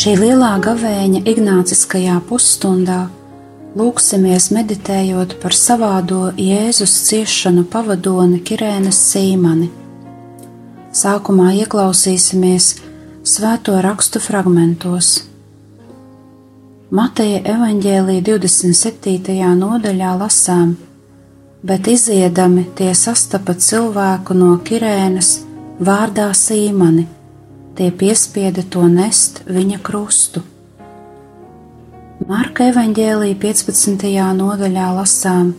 Šī lielā gavēņa Ignāciskajā pusstundā lūksimies meditējot par savādo Jēzus ciešanu pavadoni Kirēnas Sīmani. Sākumā ieklausīsimies svēto rakstu fragmentos. Mateja evaņģēlīja 27. nodaļā lasām, bet iziedami tie sastapa cilvēku no Kirēnas vārdā Sīmani tie piespieda to nest viņa krustu. Marka evanģēlīja 15. nodaļā lasām,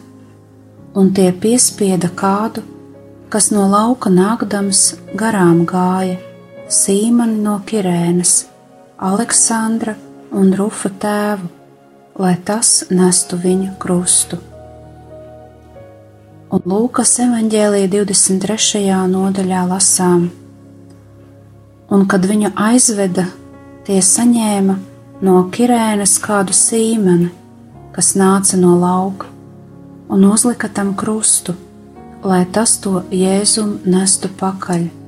un tie piespieda kādu, kas no lauka nākdams garām gāja, Sīmani no Kirēnas, Aleksandra un Rufa tēvu, lai tas nestu viņu krustu. Un Lūkas evanģēlīja 23. nodaļā lasām, un kad viņu aizveda, tie saņēma no Kirēnas kādu sīmeni, kas nāca no lauka, un uzlika tam krustu, lai tas to jēzum nestu pakaļ.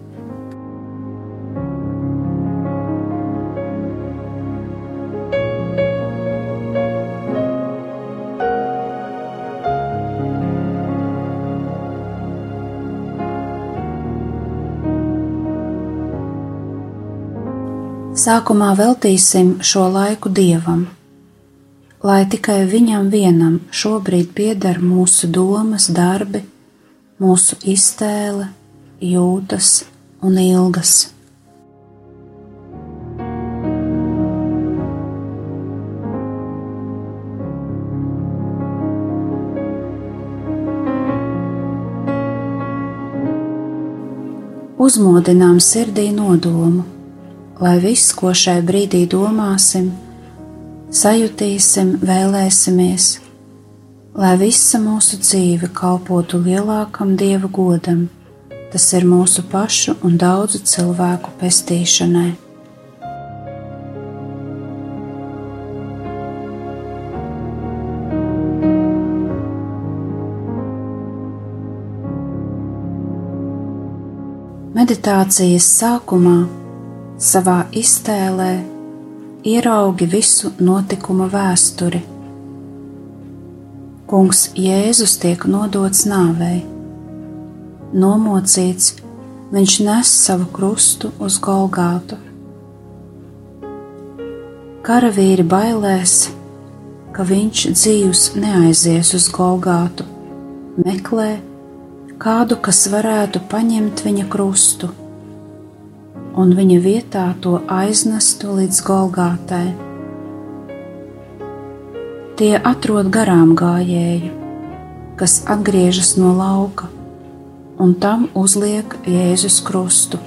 Sākumā veltīsim šo laiku dievam, lai tikai viņam vienam šobrīd pieder mūsu domas, darbi, mūsu iztēle, jūtas un ilgas. Uzmodinām sirdī nodomu lai viss, ko šai brīdī domāsim, sajutīsim, vēlēsimies, lai visa mūsu dzīve kalpotu lielākam dieva godam, tas ir mūsu pašu un daudzu cilvēku pestīšanai. Meditācijas sākumā savā iztēlē ieraugi visu notikumu vēsturi. Kungs Jēzus tiek nodots nāvei, nomocīts, viņš nes savu krustu uz Golgātu. Karavīri bailēs, ka viņš dzīvs neaizies uz Golgātu, meklē kādu, kas varētu paņemt viņa krustu un viņa vietā to aiznestu līdz Golgātai. Tie atrod garām gājēju, kas atgriežas no lauka, un tam uzliek Jēzus krustu.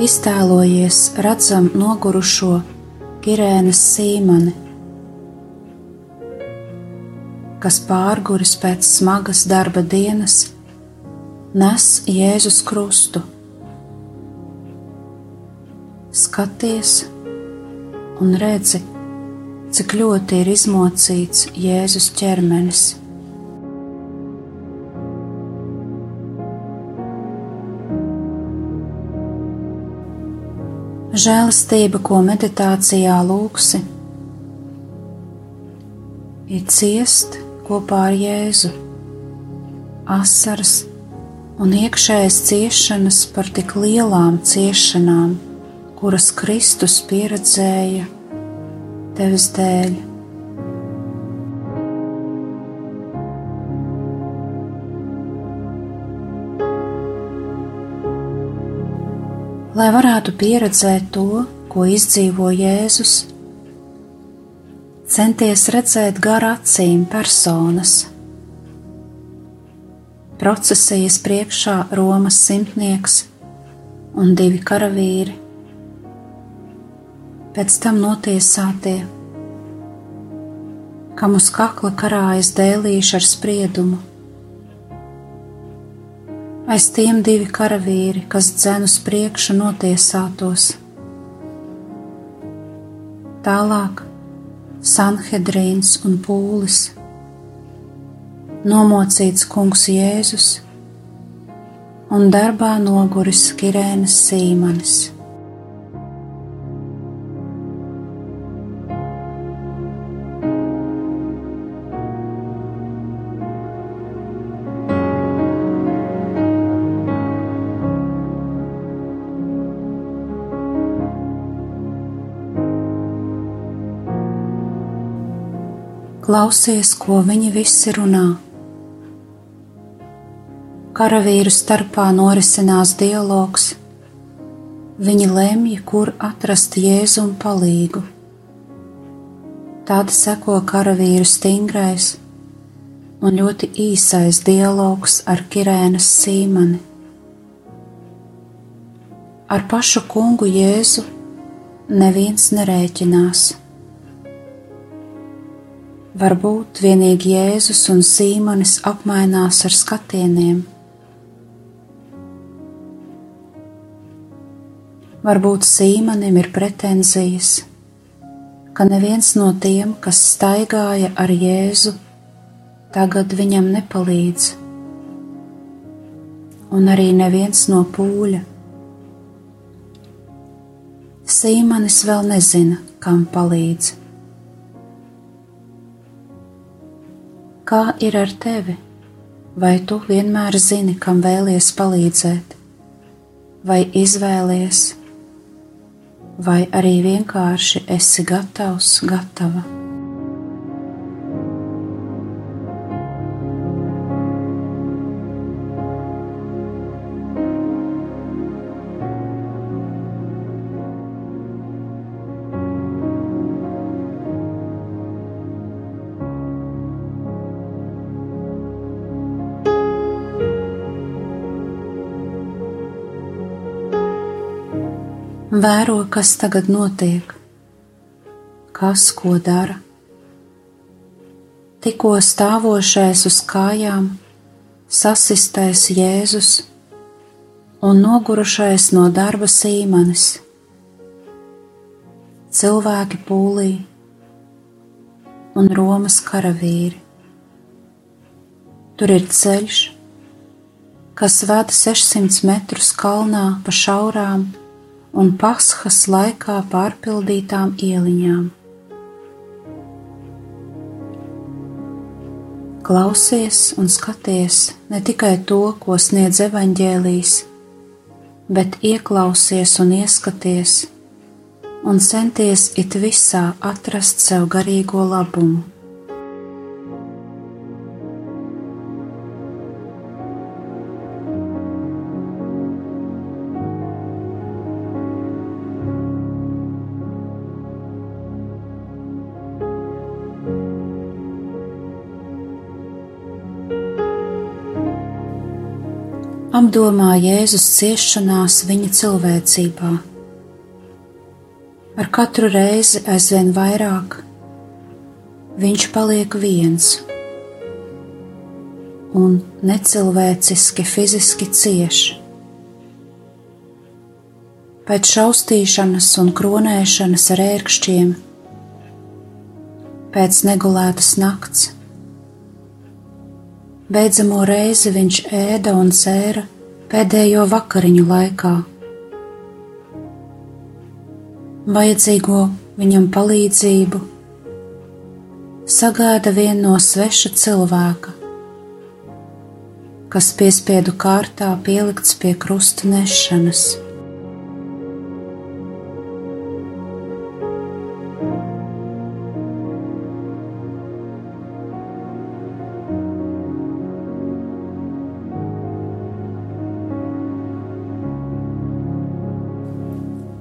Iztēlojies, redzam nogurušo Kirēnas sīmani kas pārguris pēc smagas darba dienas, nes Jēzus krustu. Skaties un redzi, cik ļoti ir izmocīts Jēzus ķermenis. Žēlastība, ko meditācijā lūksi, ir ciest kopā ar Jēzu. Asaras un iekšējas ciešanas par tik lielām ciešanām, kuras Kristus pieredzēja tevis dēļ. Lai varētu pieredzēt to, ko izdzīvo Jēzus, centies redzēt gar acīm personas. procesijas priekšā Romas simtnieks un divi karavīri, pēc tam notiesātie, kam uz kakla karājas dēlīši ar spriedumu. Aiz tiem divi karavīri, kas dzen uz priekšu notiesātos. Tālāk Sanhedrīns un Pūlis nomocīts kungs Jēzus un darbā noguris Kirēnas Sīmanis. Klausies, ko viņi visi runā karavīru starpā norisinās dialogs. Viņi lemj, kur atrast jēzu un palīgu. Tad seko karavīru stingrais un ļoti īsais dialogs ar Kirēnas sīmani. Ar pašu kungu Jēzu neviens nerēķinās. Varbūt vienīgi Jēzus un Sīmanis apmainās ar skatieniem. Varbūt Sīmanim ir pretenzijas, ka neviens no tiem, kas staigāja ar Jēzu, tagad viņam nepalīdz, un arī neviens no pūļa. Sīmanis vēl nezina, kam palīdz. Kā ir ar tevi? Vai tu vienmēr zini, kam vēlies palīdzēt, vai izvēlies? vai arī vienkārši esi gatavs, gatava. Vēro, kas tagad notiek, kas ko dara. Tikko stāvošais uz kājām, sasistais Jēzus un nogurušais no darba sīmanis. Cilvēki pūlī un Romas karavīri. Tur ir ceļš, kas vada 600 metrus kalnā pa šaurām un pasхas laikā pārpildītām ieliņām. Klausies un skaties ne tikai to, ko sniedz evaņģēlīs, bet ieklausies un ieskaties, un centies it visā atrast sev garīgo labumu. Apdomā Jēzus ciešanās viņa cilvēcībā. Ar katru reizi aizvien vairāk viņš paliek viens un necilvēciski fiziski cieš. Pēc šaustīšanas un kronēšanas ar ērkšķiem, pēc negulētas nakts Beidzamo reizi viņš ēda un dzēra pēdējo vakariņu laikā. Vajadzīgo viņam palīdzību sagaida vien no sveša cilvēka, kas piespiedu kārtā pielikts pie krusta nešanas.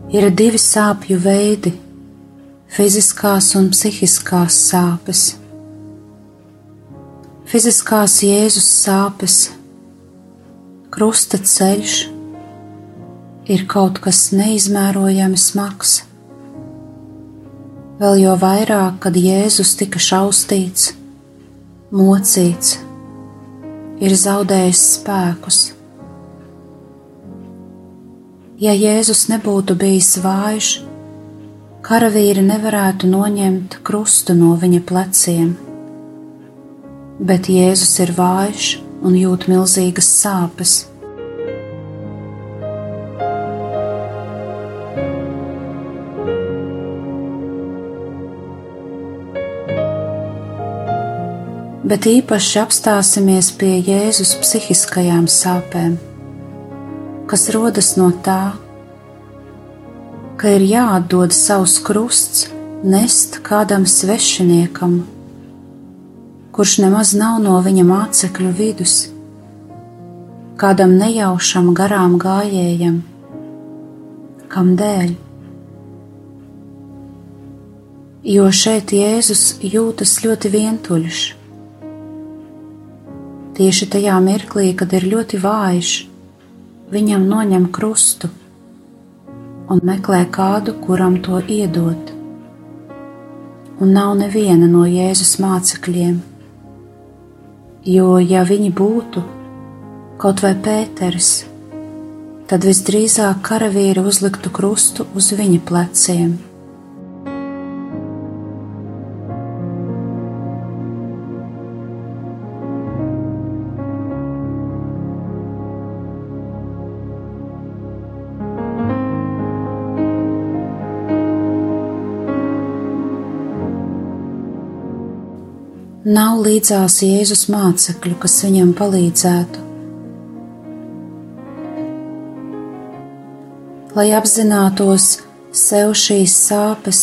Ir divi sāpju veidi - fiziskās un psihiskās sāpes. Fiziskās Jēzus sāpes krusta ceļš ir kaut kas neizmērojami smags. Vēl jo vairāk, kad Jēzus tika šaustīts, mocīts, ir zaudējis spēkus. Ja Jēzus nebūtu bijis vājš, karavīri nevarētu noņemt krustu no viņa pleciem. Bet Jēzus ir vājš un jūt milzīgas sāpes. Bet īpaši apstāsimies pie Jēzus psihiskajām sāpēm kas rodas no tā, ka ir jāatdod savs krusts nest kādam svešiniekam, kurš nemaz nav no viņa mācekļu vidus, kādam nejaušam garām gājējam, kam dēļ. Jo šeit Jēzus jūtas ļoti vientuļš. Tieši tajā mirklī, kad ir ļoti vājš, viņam noņem krustu un meklē kādu, kuram to iedot. Un nav neviena no Jēzus mācekļiem, jo, ja viņi būtu kaut vai Pēters, tad visdrīzāk karavīri uzliktu krustu uz viņa pleciem. Nav līdzās Jēzus mācekļu, kas viņam palīdzētu. Lai apzinātos sev šīs sāpes,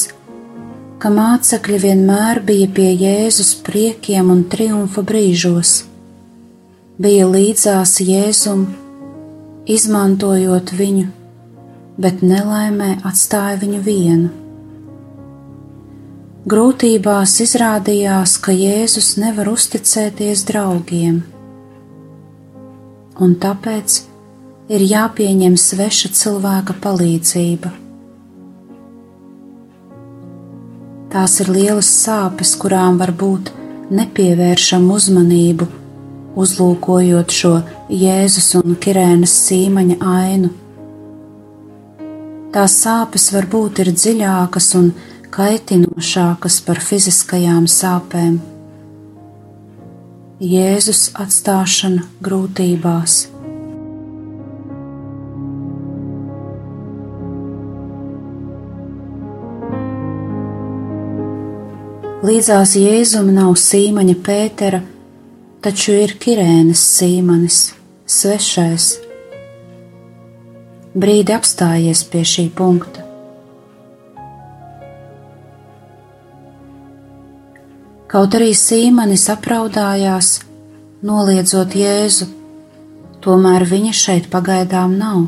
ka mācekļi vienmēr bija pie Jēzus priekiem un triumfa brīžos, bija līdzās Jēzum, izmantojot viņu, bet nelaimē atstāja viņu vienu. Grūtībās izrādījās, ka Jēzus nevar uzticēties draugiem, un tāpēc ir jāpieņem sveša cilvēka palīdzība. Tās ir lielas sāpes, kurām var būt nepievēršama uzmanību, uzlūkojot šo Jēzus un Kirēnas sīmaņa ainu. Tās sāpes varbūt ir dziļākas un dziļākas kaitinošākas par fiziskajām sāpēm. Jēzus atstāšana grūtībās. Līdzās Jēzum nav sīmaņa Pētera, taču ir Kirēnas sīmanis, svešais. Brīdi apstājies pie šī punkta. Kaut arī Sīmanis apraudājās, noliedzot Jēzu, tomēr viņa šeit pagaidām nav.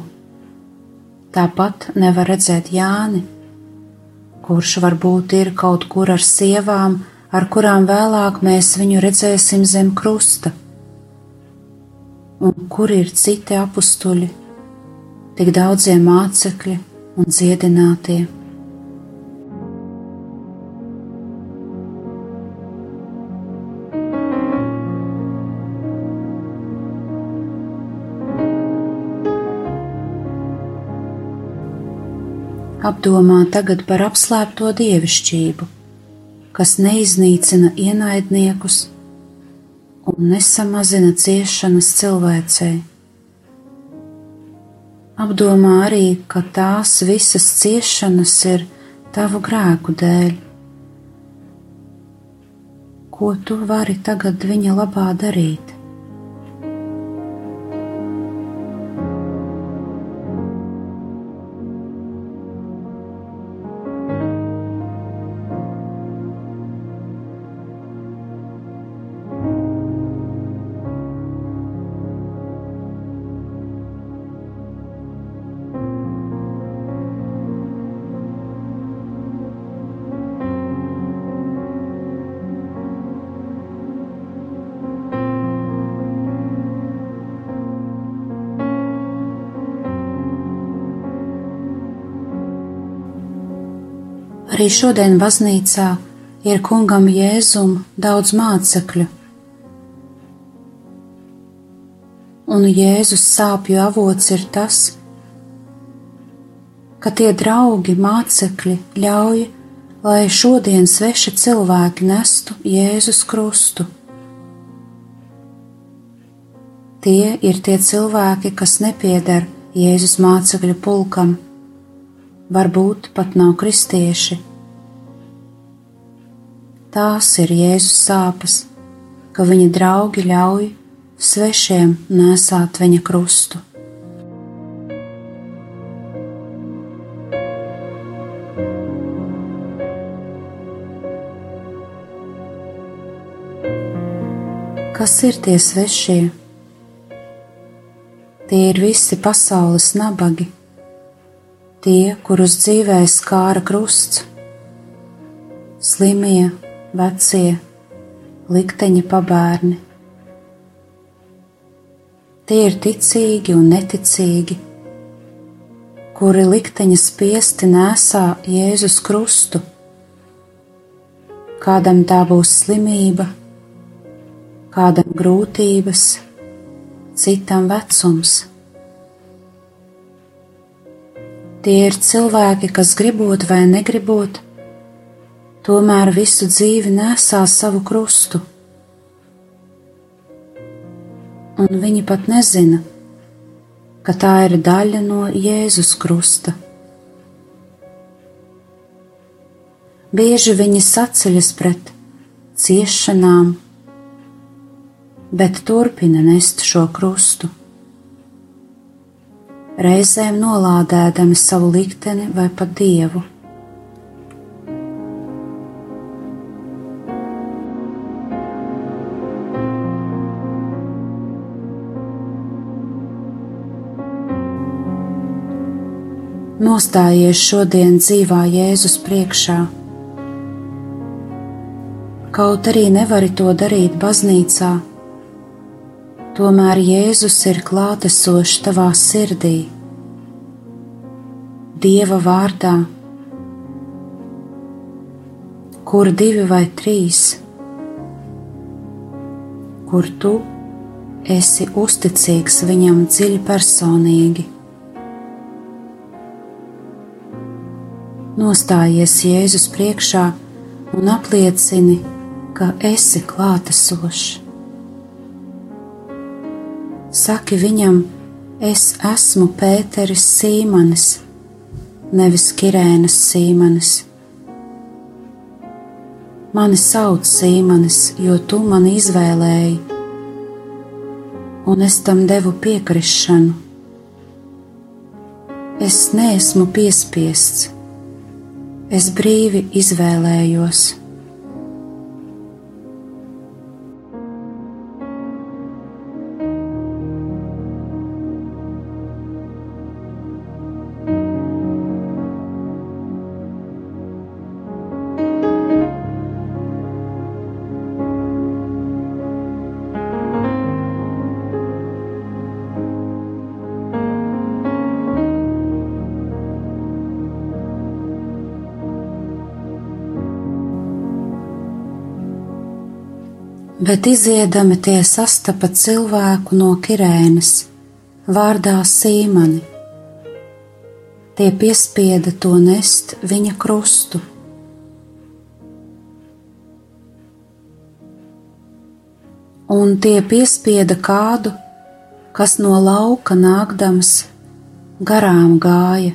Tāpat nevar redzēt Jāni, kurš varbūt ir kaut kur ar sievām, ar kurām vēlāk mēs viņu redzēsim zem krusta. Un kur ir citi apstuļi, tik daudzie mācekļi un dziedinātie? Apdomā tagad par apslēpto dievišķību, kas neiznīcina ienaidniekus un nesamazina ciešanas cilvēcei. Apdomā arī, ka tās visas ciešanas ir tavu grēku dēļ. Ko tu vari tagad viņa labā darīt? Arī šodien baznīcā ir kungam Jēzum daudz mācekļu, un Jēzus sāpju avots ir tas, ka tie draugi, mācekļi ļauj, lai šodien sveši cilvēki nestu Jēzus krustu. Tie ir tie cilvēki, kas nepiedara Jēzus mācekļu pulkam, varbūt pat nav kristieši. Tās ir Jēzus sāpes, ka viņa draugi ļauj svešiem nesāt viņa krustu. Kas ir tie svešie? Tie ir visi pasaules nabagi, tie, kurus dzīvē skāra krusts, slimie, vecie, likteņa pabērni. Tie ir ticīgi un neticīgi, kuri likteņa spiesti nesā Jēzus krustu. Kādam tā būs slimība, kādam grūtības, citam vecums. Tie ir cilvēki, kas gribot vai negribot, tomēr visu dzīvi nesā savu krustu. Un viņi pat nezina, ka tā ir daļa no Jēzus krusta. Bieži viņi saceļas pret ciešanām, bet turpina nest šo krustu. Reizēm nolādēdami savu likteni vai pat dievu. Nostājies šodien dzīvā Jēzus priekšā. Kaut arī nevari to darīt baznīcā, tomēr Jēzus ir klātesošs tavā sirdī, Dieva vārdā, kur divi vai trīs, kur tu esi uzticīgs viņam dziļi personīgi. Nostājies Jēzus priekšā un apliecini, ka esi klātesošs. Saki viņam, es esmu Pēteris Sīmanis, nevis Kirēnas Sīmanis. Mani sauc Sīmanis, jo tu mani izvēlēji, un es tam devu piekrišanu. Es neesmu piespiests, es brīvi izvēlējos. Bet iziedami tie sastapa cilvēku no Kirēnas, vārdā Sīmani. Tie piespieda to nest viņa krustu. Un tie piespieda kādu, kas no lauka nākdams garām gāja,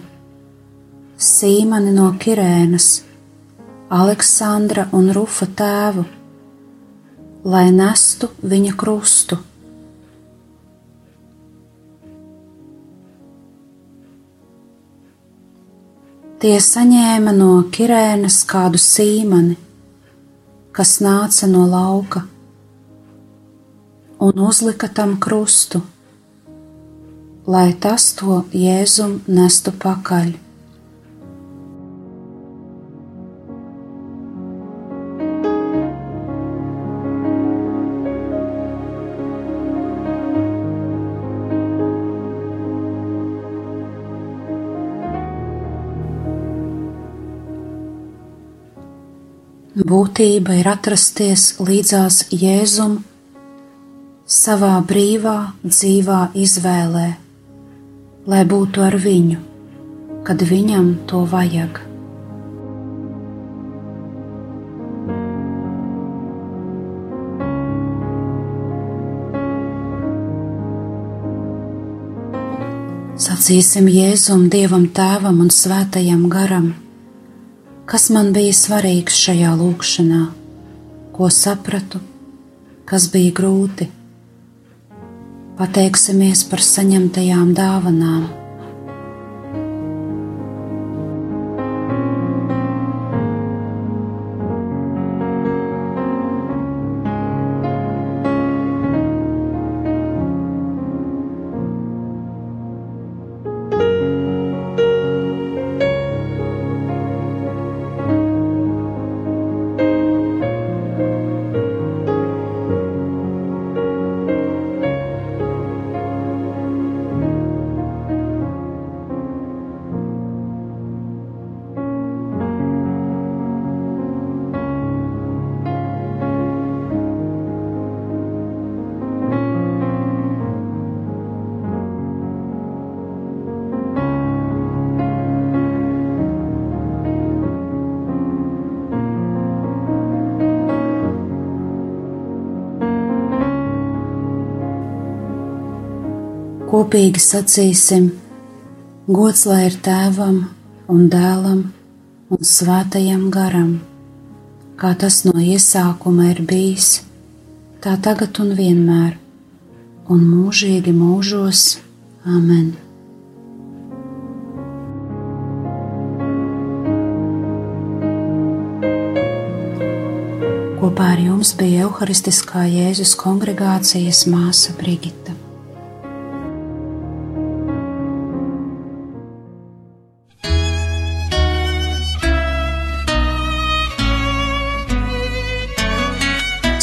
Sīmani no Kirēnas, Aleksandra un Rufa tēvu lai nestu viņa krustu. Tie saņēma no Kirēnas kādu sīmani, kas nāca no lauka, un uzlika tam krustu, lai tas to jēzum nestu pakaļ. Būtība ir atrasties līdzās Jēzum savā brīvā, dzīvā izvēlē, lai būtu ar viņu, kad viņam to vajag. Sacīsim Jēzum, Dievam, Tēvam un Svētajam Garam, kas man bija svarīgs šajā lūkšanā, ko sapratu, kas bija grūti. Pateiksimies par saņemtajām dāvanām kopīgi sacīsim: Gods lai ir tēvam un dēlam un svētajam garam, kā tas no iesākuma ir bijis, tā tagad un vienmēr, un mūžīgi mūžos. Amen! Kopā ar jums bija Euharistiskā Jēzus kongregācijas māsa Brigita.